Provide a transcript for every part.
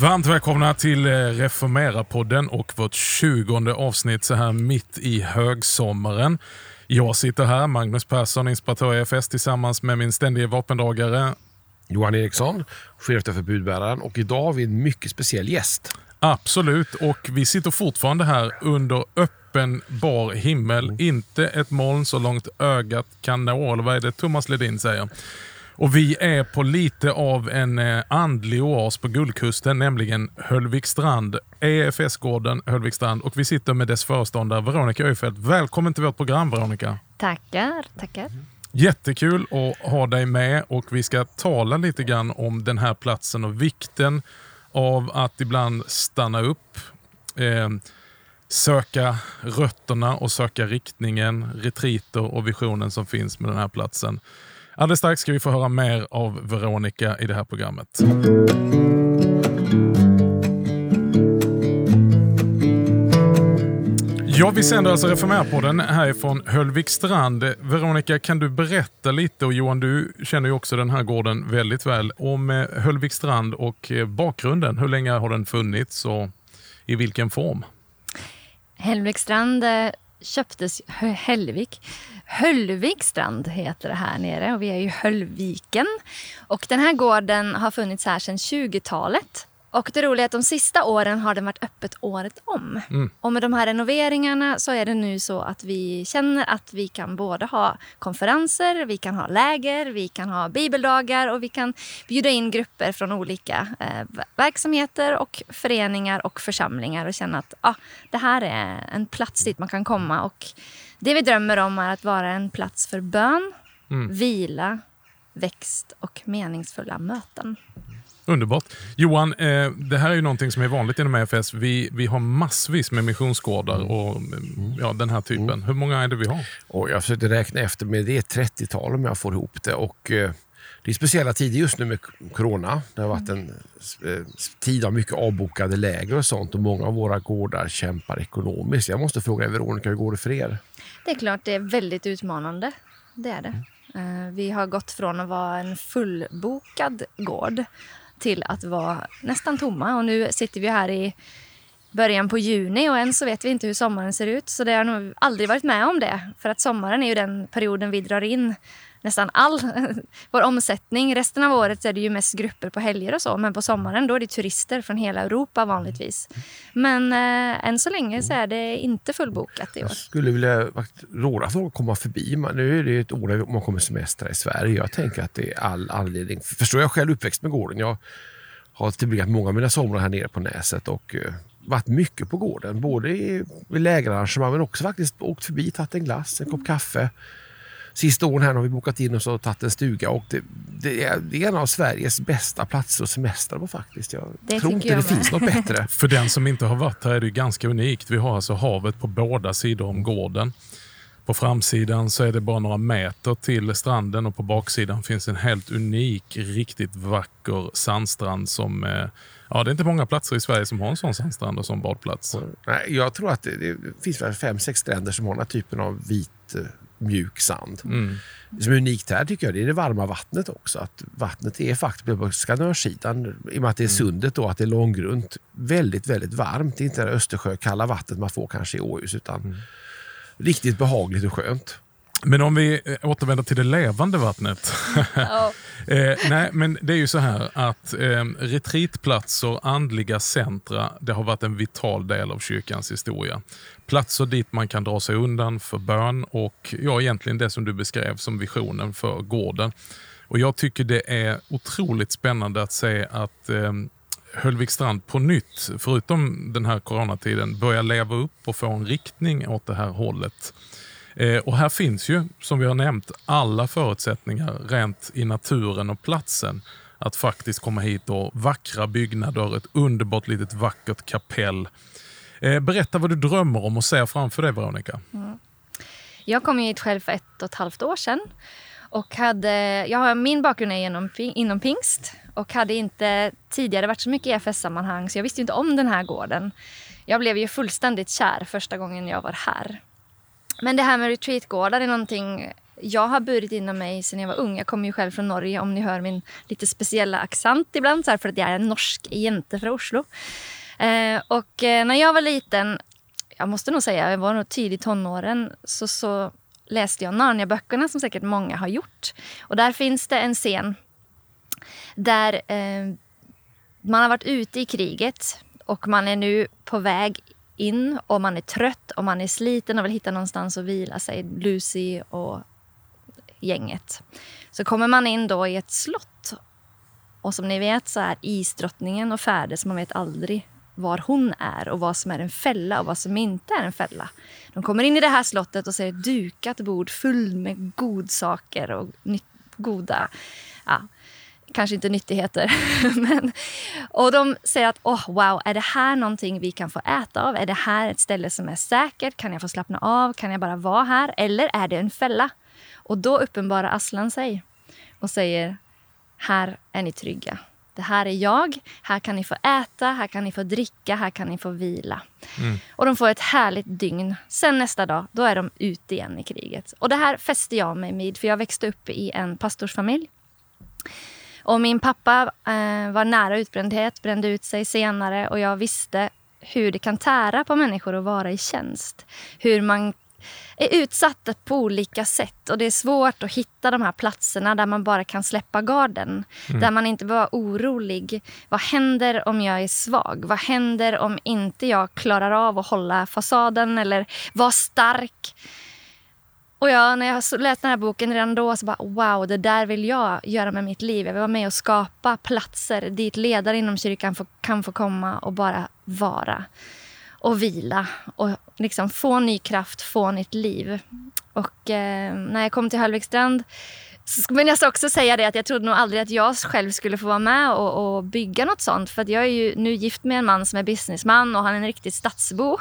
Varmt välkomna till eh, Reformera-podden och vårt tjugonde avsnitt så här mitt i högsommaren. Jag sitter här, Magnus Persson, inspiratör i EFS tillsammans med min ständige vapendragare Johan Eriksson, chef för budbäraren och idag har vi en mycket speciell gäst. Absolut, och vi sitter fortfarande här under öppen bar himmel. Mm. Inte ett moln så långt ögat kan nå, eller vad är det Thomas Ledin säger? Och Vi är på lite av en eh, andlig oas på Guldkusten, nämligen Höllvikstrand. EFS-gården Höllvikstrand och vi sitter med dess föreståndare Veronica Öfeldt. Välkommen till vårt program Veronica. Tackar, tackar. Jättekul att ha dig med och vi ska tala lite grann om den här platsen och vikten av att ibland stanna upp, eh, söka rötterna och söka riktningen, retriter och visionen som finns med den här platsen. Alldeles strax ska vi få höra mer av Veronica i det här programmet. Ja, vi sänder alltså Reformärpodden härifrån Höllvikstrand. Veronica, kan du berätta lite, och Johan du känner ju också den här gården väldigt väl, om eh, Höllvikstrand och eh, bakgrunden. Hur länge har den funnits och i vilken form? Höllvikstrand eh, köptes, Höllvik, Höllvikstrand heter det här nere och vi är i Höllviken. Och den här gården har funnits här sedan 20-talet. Och det roliga är att de sista åren har den varit öppet året om. Mm. Och med de här renoveringarna så är det nu så att vi känner att vi kan både ha konferenser, vi kan ha läger, vi kan ha bibeldagar och vi kan bjuda in grupper från olika eh, verksamheter och föreningar och församlingar och känna att ah, det här är en plats dit man kan komma. Och det vi drömmer om är att vara en plats för bön, mm. vila, växt och meningsfulla möten. Underbart. Johan, eh, det här är ju någonting som är vanligt inom EFS. Vi, vi har massvis med missionsgårdar mm. och mm. ja, den här typen. Mm. Hur många är det vi har? Och jag försökte räkna efter, men det är 30-tal om jag får ihop det. Och, eh, det är speciella tider just nu med corona. Det har varit en eh, tid av mycket avbokade läger och sånt och många av våra gårdar kämpar ekonomiskt. Jag måste fråga Veronica, hur går det för er? Det är klart det är väldigt utmanande. Det är det. Mm. Vi har gått från att vara en fullbokad gård till att vara nästan tomma. Och nu sitter vi här i början på juni och än så vet vi inte hur sommaren ser ut. Så det har nog aldrig varit med om det. För att sommaren är ju den perioden vi drar in nästan all vår omsättning. Resten av året är det ju mest grupper på helger och så. Men på sommaren då är det turister från hela Europa vanligtvis. Men eh, än så länge så är det inte fullbokat i år. Jag skulle vilja råda folk att komma förbi. Nu är det ett år där man kommer semestra i Sverige. Jag tänker att det är all anledning. Förstår jag själv uppväxt med gården. Jag har tillbringat många av mina somrar här nere på Näset och eh, varit mycket på gården. Både i, i lägerarrangemang men också faktiskt åkt förbi, tagit en glass, en kopp kaffe sista åren här har vi bokat in oss och tagit en stuga. Och det, det, är, det är en av Sveriges bästa platser att semestra på faktiskt. Jag det tror inte jag det med. finns något bättre. För den som inte har varit här är det ganska unikt. Vi har alltså havet på båda sidor om gården. På framsidan så är det bara några meter till stranden och på baksidan finns en helt unik, riktigt vacker sandstrand som eh, Ja, det är inte många platser i Sverige som har en sån sandstrand och sån badplats. Nej, jag tror att det, det finns väl fem, sex stränder som har den här typen av vit eh, mjuk sand. Mm. Som är unikt här tycker jag det är det varma vattnet också. Att vattnet är faktiskt på Skanörsidan, i och med att det är mm. sundet då, att det är långgrunt, väldigt, väldigt varmt. Det är inte det Östersjökalla vattnet man får kanske i Åhus utan mm. riktigt behagligt och skönt. Men om vi eh, återvänder till det levande vattnet. Oh. eh, nej, men det är ju så här att eh, retreatplatser, andliga centra, det har varit en vital del av kyrkans historia. Platser dit man kan dra sig undan för bön och ja, egentligen det som du beskrev som visionen för gården. Och Jag tycker det är otroligt spännande att se att eh, Höllvikstrand på nytt, förutom den här coronatiden, börjar leva upp och få en riktning åt det här hållet. Eh, och Här finns ju, som vi har nämnt, alla förutsättningar rent i naturen och platsen att faktiskt komma hit och vackra byggnader, ett underbart litet vackert kapell. Eh, berätta vad du drömmer om och ser framför dig, Veronica. Mm. Jag kom hit själv för ett och ett halvt år sedan. Och hade, jag har, min bakgrund är genom, inom pingst och hade inte tidigare varit så mycket i EFS-sammanhang så jag visste inte om den här gården. Jag blev ju fullständigt kär första gången jag var här. Men det här med retreatgårdar är någonting jag har burit inom mig sedan jag var ung. Jag kommer ju själv från Norge om ni hör min lite speciella accent ibland så här, för att jag är en norsk jente från Oslo. Eh, och eh, när jag var liten, jag måste nog säga jag var nog tidigt tonåren, så, så läste jag Narnia-böckerna som säkert många har gjort. Och där finns det en scen där eh, man har varit ute i kriget och man är nu på väg in och man är trött och man är sliten och vill hitta någonstans att vila sig. Lucy och gänget. Så kommer man in då i ett slott. Och som ni vet så är isdrottningen och färde så man vet aldrig var hon är och vad som är en fälla och vad som inte är en fälla. De kommer in i det här slottet och ser ett dukat bord fullt med godsaker och goda, ja, kanske inte nyttigheter. men, och de säger att oh, wow, är det här någonting vi kan få äta av? Är det här ett ställe som är säkert? Kan jag få slappna av? Kan jag bara vara här? Eller är det en fälla? Och då uppenbarar Aslan sig och säger här är ni trygga. Det här är jag. Här kan ni få äta, här kan ni få dricka, här kan ni få vila. Mm. Och de får ett härligt dygn. Sen nästa dag, då är de ute igen i kriget. Och det här fäste jag mig vid, för jag växte upp i en pastorsfamilj. Och min pappa eh, var nära utbrändhet, brände ut sig senare och jag visste hur det kan tära på människor att vara i tjänst. Hur man är utsatta på olika sätt och det är svårt att hitta de här platserna där man bara kan släppa garden. Mm. Där man inte behöver vara orolig. Vad händer om jag är svag? Vad händer om inte jag klarar av att hålla fasaden eller vara stark? Och jag, när jag läste den här boken redan då så bara wow, det där vill jag göra med mitt liv. Jag vill vara med och skapa platser dit ledare inom kyrkan får, kan få komma och bara vara och vila och liksom få ny kraft, få nytt liv. Och eh, när jag kom till Höllvikstrand men jag ska också säga det att jag trodde nog aldrig att jag själv skulle få vara med och, och, bygga något sånt. För jag är ju nu gift med en man som är businessman och han är en riktig stadsbo.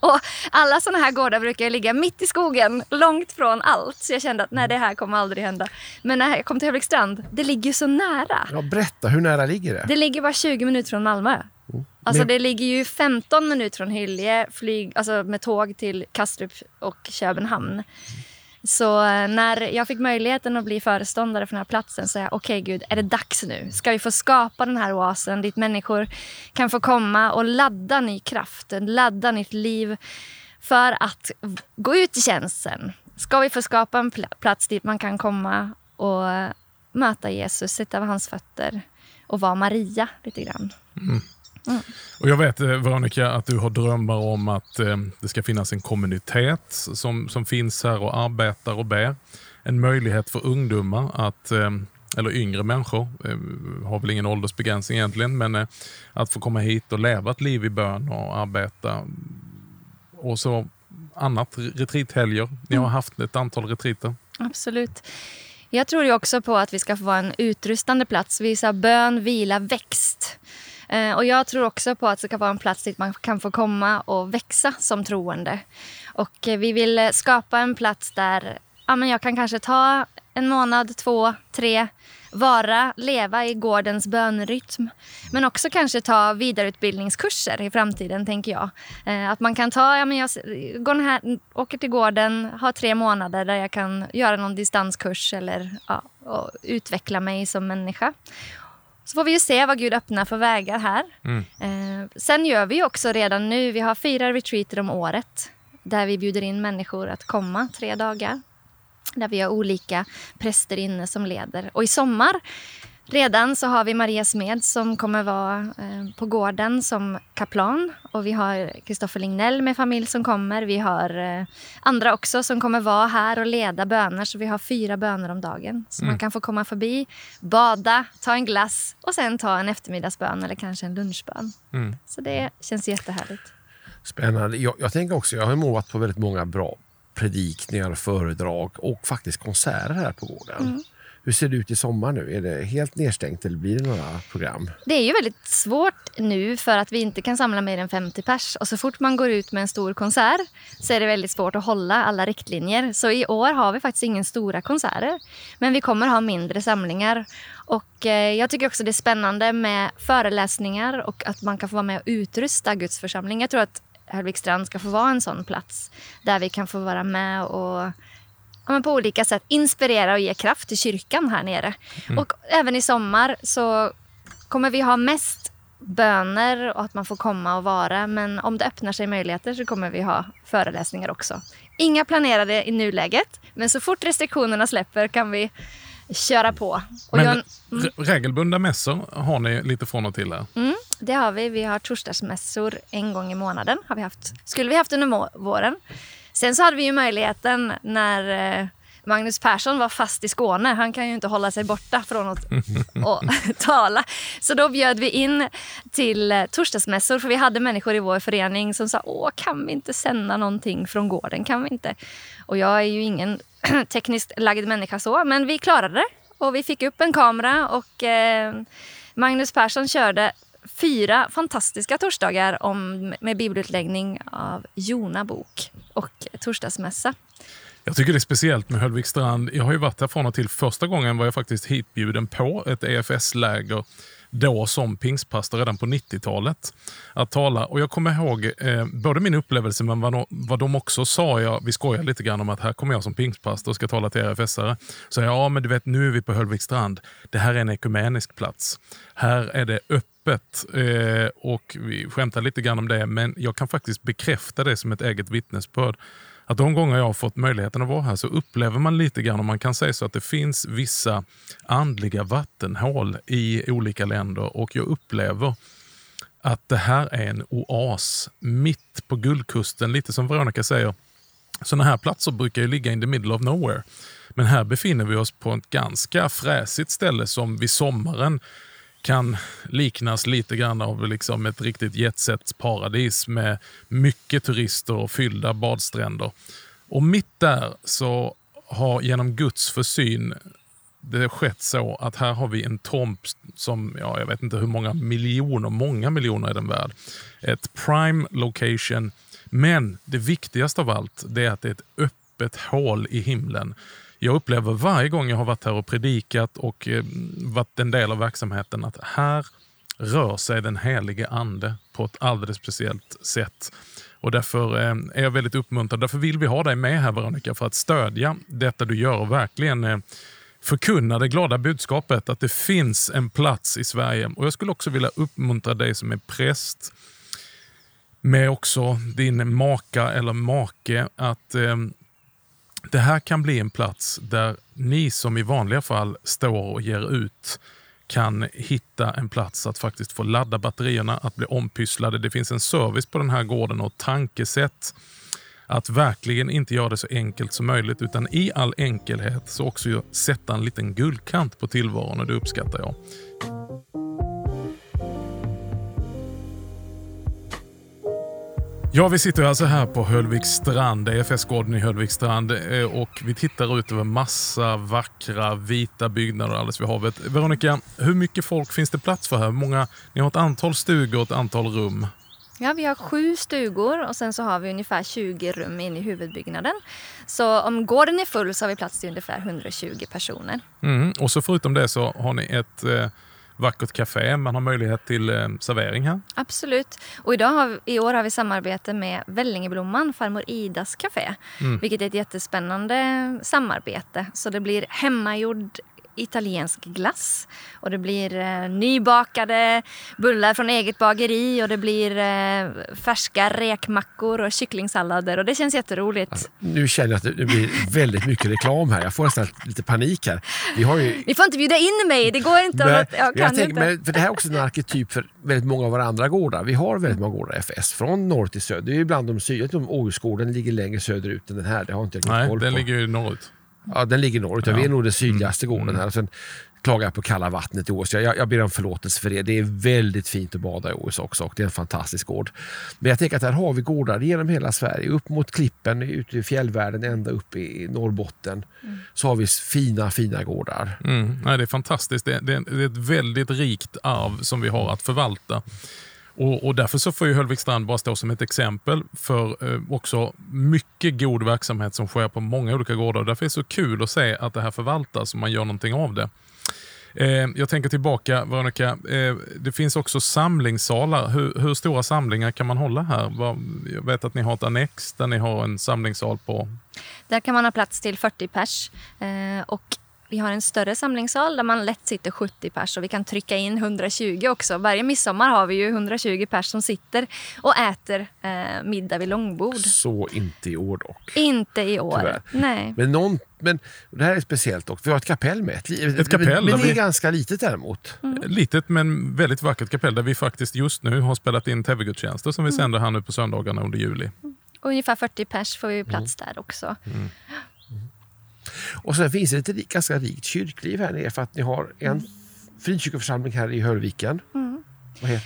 och alla sådana här gårdar brukar ligga mitt i skogen, långt från allt. Så jag kände att nej, det här kommer aldrig hända. Men när jag kom till Höllvikstrand, det ligger så nära. Ja, berätta, hur nära ligger det? Det ligger bara 20 minuter från Malmö. Mm. Alltså Men... det ligger ju 15 minuter från Hyllie flyg, alltså med tåg till Kastrup och Köpenhamn. Så eh, när jag fick möjligheten att bli föreståndare för den här platsen så sa jag okej okay, Gud, är det dags nu? Ska vi få skapa den här oasen dit människor kan få komma och ladda ny kraft, ladda nytt liv för att gå ut i tjänsten? Ska vi få skapa en plats dit man kan komma och eh, möta Jesus, sitta vid hans fötter och vara Maria lite grann? Mm. Mm. Och jag vet eh, Veronica att du har drömmar om att eh, det ska finnas en kommunitet som, som finns här och arbetar och ber. En möjlighet för ungdomar att eh, eller yngre människor, eh, har väl ingen åldersbegränsning egentligen, men eh, att få komma hit och leva ett liv i bön och arbeta. Och så annat, retreathelger. Ni har mm. haft ett antal retreater. Absolut. Jag tror ju också på att vi ska få vara en utrustande plats. Visa bön, vila, växt. Eh, och jag tror också på att det ska vara en plats dit man kan få komma och växa som troende. Och eh, vi vill eh, skapa en plats där ja, men jag kan kanske ta en månad, två, tre, vara, leva i gårdens bönrytm. Men också kanske ta vidareutbildningskurser i framtiden, tänker jag. Eh, att man kan ta, ja, men jag går här, åker till gården, har tre månader där jag kan göra någon distanskurs eller ja, utveckla mig som människa. Så får vi ju se vad Gud öppnar för vägar här. Mm. Eh, sen gör vi också redan nu, vi har fyra retreater om året där vi bjuder in människor att komma tre dagar. Där vi har olika präster inne som leder. Och i sommar Redan så har vi Maria Smed som kommer vara eh, på gården som kaplan. Och vi har Kristoffer Lignell med familj som kommer. Vi har eh, andra också som kommer vara här och leda böner. Så vi har fyra böner om dagen. Så mm. man kan få komma förbi, bada, ta en glass och sen ta en eftermiddagsbön eller kanske en lunchbön. Mm. Så det känns jättehärligt. Spännande. Jag, jag tänker också, jag har målat på väldigt många bra predikningar, föredrag och faktiskt konserter här på gården. Mm. Hur ser det ut i sommar nu? Är det helt nedstängt eller blir det några program? Det är ju väldigt svårt nu för att vi inte kan samla mer än 50 pers. Och så fort man går ut med en stor konsert så är det väldigt svårt att hålla alla riktlinjer. Så i år har vi faktiskt ingen stora konserter. Men vi kommer ha mindre samlingar. Och eh, jag tycker också det är spännande med föreläsningar och att man kan få vara med och utrusta Guds församling. Jag tror att Höllvikstrand ska få vara en sån plats där vi kan få vara med och ja, på olika sätt inspirera och ge kraft till kyrkan här nere. Mm. Och även i sommar så kommer vi ha mest böner och att man får komma och vara. Men om det öppnar sig möjligheter så kommer vi ha föreläsningar också. Inga planerade i nuläget, men så fort restriktionerna släpper kan vi köra på. Och men jag, mm. regelbundna mässor har ni lite från och till här? Mm, det har vi. Vi har torsdagsmässor en gång i månaden. Har vi haft, skulle vi haft under våren. Sen så hade vi ju möjligheten när eh, Magnus Persson var fast i Skåne. Han kan ju inte hålla sig borta från att och, tala. Så då bjöd vi in till eh, torsdagsmässor för vi hade människor i vår förening som sa Åh, kan vi inte sända någonting från gården? Kan vi inte? Och jag är ju ingen tekniskt lagd människa så, men vi klarade det. Och vi fick upp en kamera och eh, Magnus Persson körde fyra fantastiska torsdagar om, med bibelutläggning av Jona bok och torsdagsmässa. Jag tycker det är speciellt med Höllvikstrand. Jag har ju varit här från och till. Första gången var jag faktiskt hitbjuden på ett EFS-läger då som pingstpastor redan på 90-talet att tala. Och Jag kommer ihåg eh, både min upplevelse men vad, vad de också sa. Jag, vi skojade lite grann om att här kommer jag som pingstpastor och ska tala till RFS-are. Så jag, ja men du vet nu är vi på Höllvikstrand. Det här är en ekumenisk plats. Här är det öppet. Eh, och Vi skämtar lite grann om det men jag kan faktiskt bekräfta det som ett eget vittnesbörd att de gånger jag har fått möjligheten att vara här så upplever man lite grann, om man kan säga så, att det finns vissa andliga vattenhål i olika länder och jag upplever att det här är en oas mitt på Guldkusten, lite som Veronica säger. Sådana här platser brukar ju ligga in the middle of nowhere. Men här befinner vi oss på ett ganska fräsigt ställe som vid sommaren kan liknas lite grann av liksom ett riktigt jetset-paradis med mycket turister och fyllda badstränder. Och mitt där så har genom Guds försyn det skett så att här har vi en tomt som, ja, jag vet inte hur många miljoner, många miljoner är den värd. Ett prime location. Men det viktigaste av allt, det är att det är ett öppet hål i himlen jag upplever varje gång jag har varit här och predikat och eh, varit en del av verksamheten att här rör sig den helige ande på ett alldeles speciellt sätt. Och Därför eh, är jag väldigt uppmuntrad. Därför vill vi ha dig med här Veronica för att stödja detta du gör och verkligen eh, förkunna det glada budskapet att det finns en plats i Sverige. Och Jag skulle också vilja uppmuntra dig som är präst med också din maka eller make att eh, det här kan bli en plats där ni som i vanliga fall står och ger ut kan hitta en plats att faktiskt få ladda batterierna, att bli ompysslade. Det finns en service på den här gården och tankesätt att verkligen inte göra det så enkelt som möjligt utan i all enkelhet så också sätta en liten guldkant på tillvaron och det uppskattar jag. Ja, vi sitter alltså här på Höllviks strand, EFS-gården i Höllviks strand eh, och vi tittar ut över massa vackra vita byggnader alldeles vid havet. Veronica, hur mycket folk finns det plats för här? Många, ni har ett antal stugor och ett antal rum. Ja, vi har sju stugor och sen så har vi ungefär 20 rum inne i huvudbyggnaden. Så om gården är full så har vi plats till ungefär 120 personer. Mm, och så förutom det så har ni ett eh, vackert café. Man har möjlighet till eh, servering här. Absolut. Och idag har, i år har vi samarbete med Vällingeblomman, farmor Idas café. Mm. Vilket är ett jättespännande samarbete. Så det blir hemmagjord italiensk glass. Och det blir eh, nybakade bullar från eget bageri och det blir eh, färska rekmackor och kycklingsallader och det känns jätteroligt. Alltså, nu känner jag att det blir väldigt mycket reklam här. Jag får nästan lite panik här. Vi har ju... Ni får inte bjuda in mig, det går inte. Nej, jag kan jag tänker, inte. Men, för det här är också en arketyp för väldigt många av våra andra gårdar. Vi har väldigt många gårdar FS, från norr till söder. Det är ibland de sydliga, Åhusgården ligger längre söderut än den här. Det har inte jag Nej, koll på. den ligger ju norrut. Ja, den ligger norrut. Ja. Vi är nog den sydligaste gården här. Sen klagar på kalla vattnet i Ås. Jag, jag ber om förlåtelse för det. Det är väldigt fint att bada i Ås också och det är en fantastisk gård. Men jag tänker att här har vi gårdar genom hela Sverige. Upp mot klippen, ut i fjällvärlden, ända upp i Norrbotten. Mm. Så har vi fina, fina gårdar. Mm. Ja, det är fantastiskt. Det, det, det är ett väldigt rikt arv som vi har att förvalta. Och, och, Därför så får ju Höllvik strand bara stå som ett exempel för eh, också mycket god verksamhet som sker på många olika gårdar. Och därför är det så kul att se att det här förvaltas och man gör någonting av det. Eh, jag tänker tillbaka, Veronica. Eh, det finns också samlingssalar. Hur, hur, stora samlingar kan man hålla här? Jag vet att ni har ett annex där ni har en samlingssal på... Där kan man ha plats till 40 pers. Eh, och vi har en större samlingssal där man lätt sitter 70 pers och vi kan trycka in 120 också. Varje midsommar har vi ju 120 pers som sitter och äter eh, middag vid långbord. Så inte i år dock. Inte i år. Tyvärr. Nej. Men, någon, men det här är speciellt också. Vi har ett kapell med. Ett, ett kapell, men det är vi... ganska litet däremot. Mm. Litet men väldigt vackert kapell där vi faktiskt just nu har spelat in tv-gudstjänster som vi mm. sänder här nu på söndagarna under juli. Mm. Ungefär 40 pers får vi plats mm. där också. Och sen finns det ett ganska rikt kyrkliv här nere för att ni har en mm. frikyrkoförsamling här i Hörviken. Mm.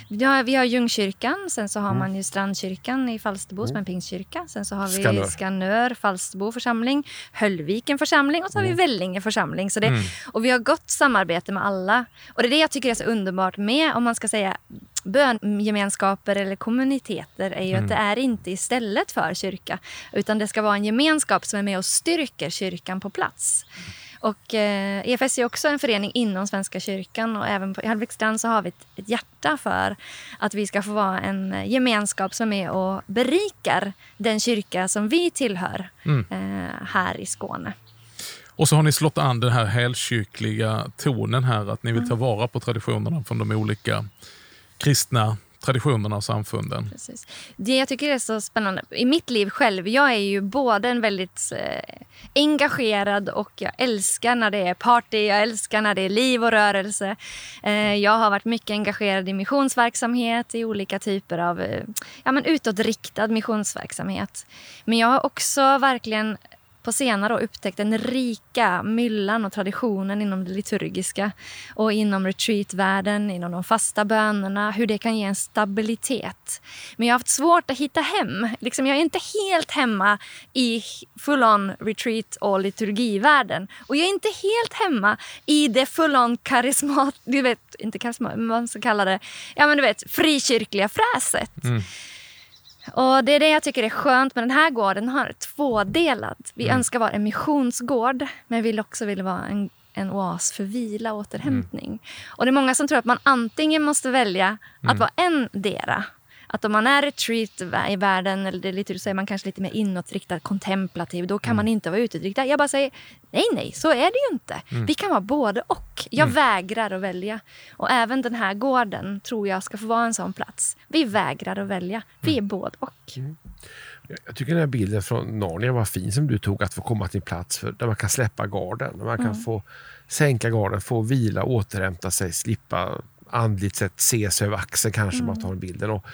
Ja, vi har Ljungkyrkan, sen så har mm. man ju Strandkyrkan i Falsterbo som är en pingstkyrka. Sen så har vi Skanör, Skanör Falsterbo församling, Höllviken församling och så har vi mm. Vellinge församling. Så det, mm. Och vi har gott samarbete med alla. Och det är det jag tycker är så underbart med, om man ska säga böngemenskaper eller kommuniteter är ju mm. att det är inte istället för kyrka. Utan det ska vara en gemenskap som är med och styrker kyrkan på plats. Och eh, EFS är också en förening inom Svenska kyrkan och även på Hallbäckstrand så har vi ett, ett, hjärta för att vi ska få vara en gemenskap som är och berikar den kyrka som vi tillhör mm. eh, här i Skåne. Och så har ni slått an den här helkyrkliga tonen här, att ni vill ta mm. vara på traditionerna från de olika kristna traditionerna och samfunden. Precis. Det jag tycker är så spännande, i mitt liv själv, jag är ju både en väldigt eh, engagerad och jag älskar när det är party, jag älskar när det är liv och rörelse. Eh, jag har varit mycket engagerad i missionsverksamhet, i olika typer av eh, ja, men utåtriktad missionsverksamhet. Men jag har också verkligen på senare år upptäckt den rika myllan och traditionen inom det liturgiska och inom retreatvärlden, inom de fasta bönerna, hur det kan ge en stabilitet. Men jag har haft svårt att hitta hem. Liksom jag är inte helt hemma i full-on retreat och liturgivärlden. Och jag är inte helt hemma i det full-on karismat, du vet, inte karismat, men vad man ska kalla det, ja men du vet, frikyrkliga fräset. Mm. Och Det är det jag tycker är skönt med den här gården. har tvådelad. Vi mm. önskar vara en missionsgård men vill också vill vara en, en oas för vila och återhämtning. Mm. Och det är många som tror att man antingen måste välja att mm. vara en dera att om man är retreat i världen eller det är lite, så är man kanske lite mer inåtriktad, kontemplativ. Då kan mm. man inte vara utåtriktad. Jag bara säger nej, nej, så är det ju inte. Mm. Vi kan vara både och. Jag mm. vägrar att välja. Och även den här gården tror jag ska få vara en sån plats. Vi vägrar att välja. Vi är mm. både och. Mm. Jag tycker den här bilden från Narnia var fin som du tog, att få komma till en plats för, där man kan släppa garden. Där man kan mm. få sänka garden, få vila, återhämta sig, slippa andligt sett se sig över axeln kanske mm. man tar bilden. Och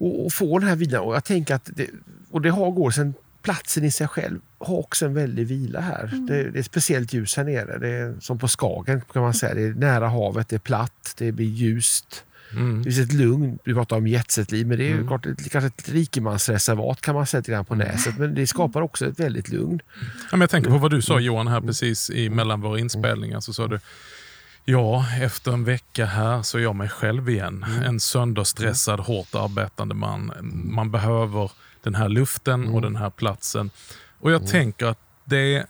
och, och få den här vilan. Och jag tänker att det, och det har går sen platsen i sig själv har också en väldig vila här. Mm. Det, det, är speciellt ljus här nere. Det är som på Skagen kan man säga. Det är nära havet, det är platt, det blir ljust. Mm. Det finns ett lugn. Vi pratar om jetsetliv, men det är mm. klart, ett, kanske ett rikemansreservat kan man säga lite grann på näset. Men det skapar också ett väldigt lugn. Ja, men jag tänker på vad du sa Johan här precis i mellan våra inspelningar. Så sa du Ja, efter en vecka här så är jag mig själv igen. Mm. En sönderstressad, hårt arbetande man. Man behöver den här luften mm. och den här platsen. Och jag mm. tänker att det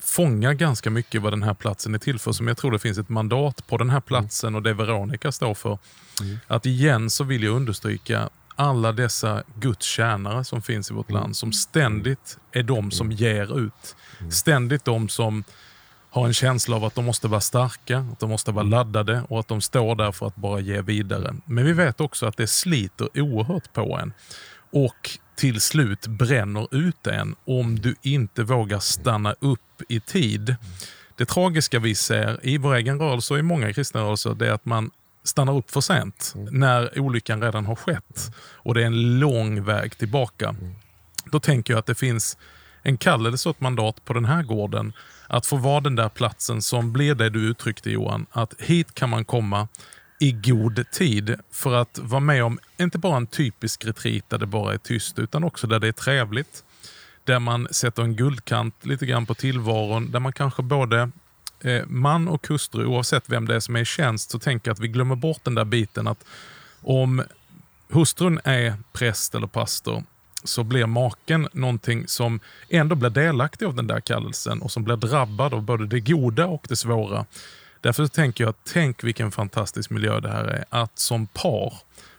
fångar ganska mycket vad den här platsen är till för. Som jag tror det finns ett mandat på den här platsen och det Veronica står för. Mm. Att igen så vill jag understryka alla dessa Guds tjänare som finns i vårt land som ständigt är de som ger ut. Ständigt de som har en känsla av att de måste vara starka, att de måste vara laddade och att de står där för att bara ge vidare. Men vi vet också att det sliter oerhört på en och till slut bränner ut en om du inte vågar stanna upp i tid. Det tragiska vi ser i vår egen rörelse och i många kristna rörelser det är att man stannar upp för sent när olyckan redan har skett och det är en lång väg tillbaka. Då tänker jag att det finns en kallelse och ett mandat på den här gården att få vara den där platsen som blir det du uttryckte Johan, att hit kan man komma i god tid för att vara med om, inte bara en typisk retreat där det bara är tyst, utan också där det är trevligt. Där man sätter en guldkant lite grann på tillvaron, där man kanske både eh, man och hustru, oavsett vem det är som är i tjänst, så tänker jag att vi glömmer bort den där biten att om hustrun är präst eller pastor så blir maken någonting som ändå blir delaktig av den där kallelsen och som blir drabbad av både det goda och det svåra. Därför tänker jag, tänk vilken fantastisk miljö det här är. Att som par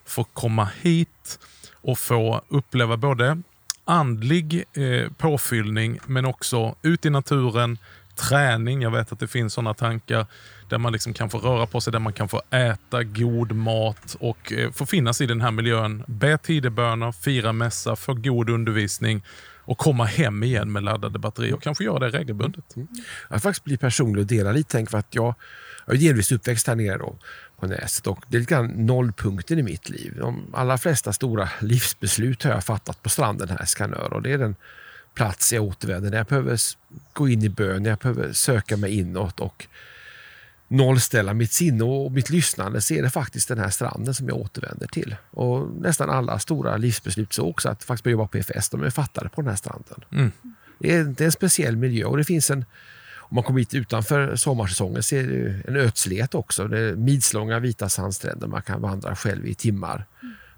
få komma hit och få uppleva både andlig eh, påfyllning men också ut i naturen, träning. Jag vet att det finns sådana tankar där man liksom kan få röra på sig, där man kan få äta god mat och eh, få finnas i den här miljön. Be tideböner, fira mässa, få god undervisning och komma hem igen med laddade batterier och kanske göra det regelbundet. Mm. Jag faktiskt bli personlig och dela lite. Tänk för att jag, jag är delvis uppväxt här nere då, på Näset och det är lite grann nollpunkten i mitt liv. De allra flesta stora livsbeslut har jag fattat på stranden här i Skanör och det är den plats jag återvänder när jag behöver gå in i bön, när jag behöver söka mig inåt och nollställa mitt sinne och mitt lyssnande så är det faktiskt den här stranden som jag återvänder till. Och nästan alla stora livsbeslut så också att faktiskt börja jobba på EFS, de är fattade på den här stranden. Mm. Det, är, det, är, en speciell miljö och det finns en om man kommer hit utanför sommarsäsongen så är det en ödslighet också. Det är midslånga vita sandstränder man kan vandra själv i timmar.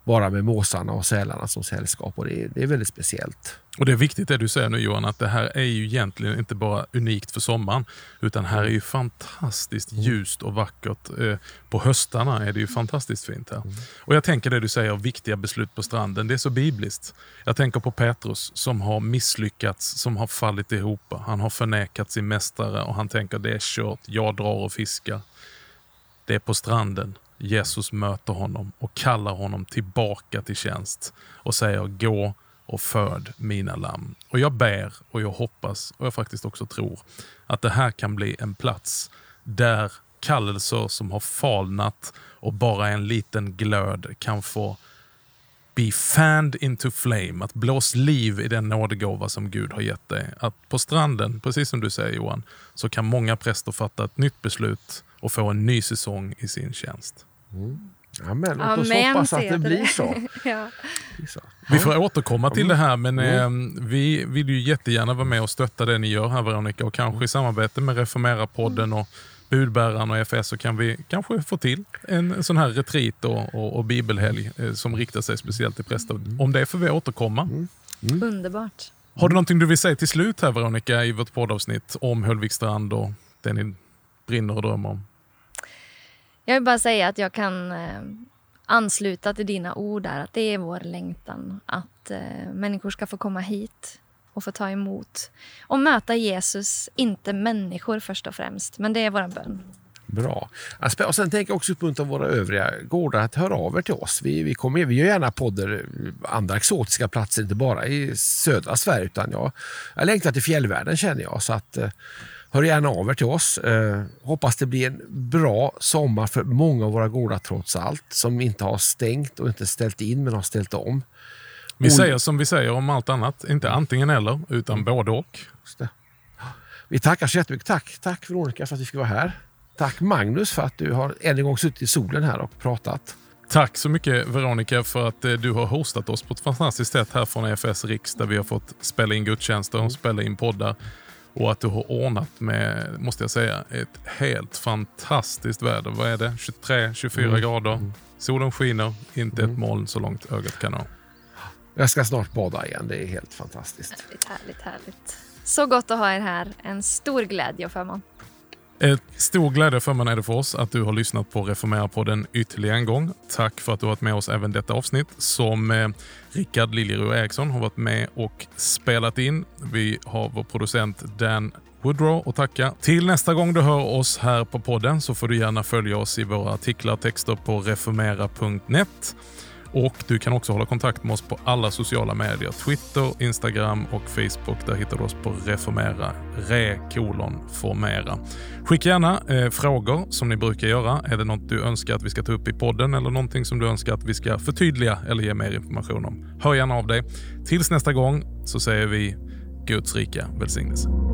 Bara med måsarna och sälarna som sällskap. Och det är, det är väldigt speciellt. Och Det är viktigt det du säger nu Johan, att det här är ju egentligen inte bara unikt för sommaren, utan här är ju fantastiskt mm. ljust och vackert. Eh, på höstarna är det ju fantastiskt fint här. Mm. Och Jag tänker det du säger, viktiga beslut på stranden, det är så bibliskt. Jag tänker på Petrus som har misslyckats, som har fallit ihop. Han har förnekat sin mästare och han tänker det är kört, jag drar och fiskar. Det är på stranden Jesus möter honom och kallar honom tillbaka till tjänst och säger gå och föd mina lamm. Och jag ber och jag hoppas och jag faktiskt också tror att det här kan bli en plats där kallelser som har falnat och bara en liten glöd kan få be fanned into flame, att blås liv i den nådegåva som Gud har gett dig. Att på stranden, precis som du säger Johan, så kan många präster fatta ett nytt beslut och få en ny säsong i sin tjänst. Mm. Amen, låt oss Amen, hoppas att det blir så. ja. Vi får återkomma till det här, men mm. eh, vi vill ju jättegärna vara med och stötta det ni gör här Veronica och kanske i samarbete med Reformera-podden och Budbäraren och FS så kan vi kanske få till en sån här retreat och, och, och bibelhelg eh, som riktar sig speciellt till präster. Mm. Om det får vi återkomma. Mm. Mm. Underbart. Har du någonting du vill säga till slut här Veronica i vårt poddavsnitt om Höllvikstrand och det ni brinner och drömmer om? Jag vill bara säga att jag kan eh, ansluta till dina ord där. Att det är vår längtan att eh, människor ska få komma hit och få ta emot och möta Jesus, inte människor först och främst. Men det är vår bön. Bra. Och sen tänker jag också uppmuntra våra övriga gårdar att höra av er till oss. Vi, vi, kommer, vi gör gärna poddar eh, andra exotiska platser, inte bara i södra Sverige. Utan jag, jag längtar till fjällvärlden känner jag. Så att, eh, Hör gärna av er till oss. Eh, hoppas det blir en bra sommar för många av våra gårdar trots allt. Som inte har stängt och inte ställt in men har ställt om. Vi och... säger som vi säger om allt annat. Inte antingen eller, utan mm. både och. Vi tackar så jättemycket. Tack, tack Veronica för att vi fick vara här. Tack Magnus för att du har än en gång suttit i solen här och pratat. Tack så mycket Veronica för att eh, du har hostat oss på ett fantastiskt sätt här från EFS Riks där vi har fått spela in gudstjänster och spela in poddar. Och att du har ordnat med, måste jag säga, ett helt fantastiskt väder. Vad är det? 23-24 mm. grader. Mm. Solen skiner, inte mm. ett moln så långt ögat kan nå. Jag ska snart bada igen. Det är helt fantastiskt. Härligt, härligt, härligt. Så gott att ha er här. En stor glädje och förmån. Ett stor glädje för mig är det för oss att du har lyssnat på Reformera-podden ytterligare en gång. Tack för att du har varit med oss även detta avsnitt som eh, Rickard Liljerud Eriksson har varit med och spelat in. Vi har vår producent Dan Woodrow att tacka. Till nästa gång du hör oss här på podden så får du gärna följa oss i våra artiklar och texter på reformera.net. Och Du kan också hålla kontakt med oss på alla sociala medier. Twitter, Instagram och Facebook. Där hittar du oss på reformera, re formera. Skicka gärna eh, frågor som ni brukar göra. Är det något du önskar att vi ska ta upp i podden eller någonting som du önskar att vi ska förtydliga eller ge mer information om? Hör gärna av dig. Tills nästa gång så säger vi Guds rika välsignelse.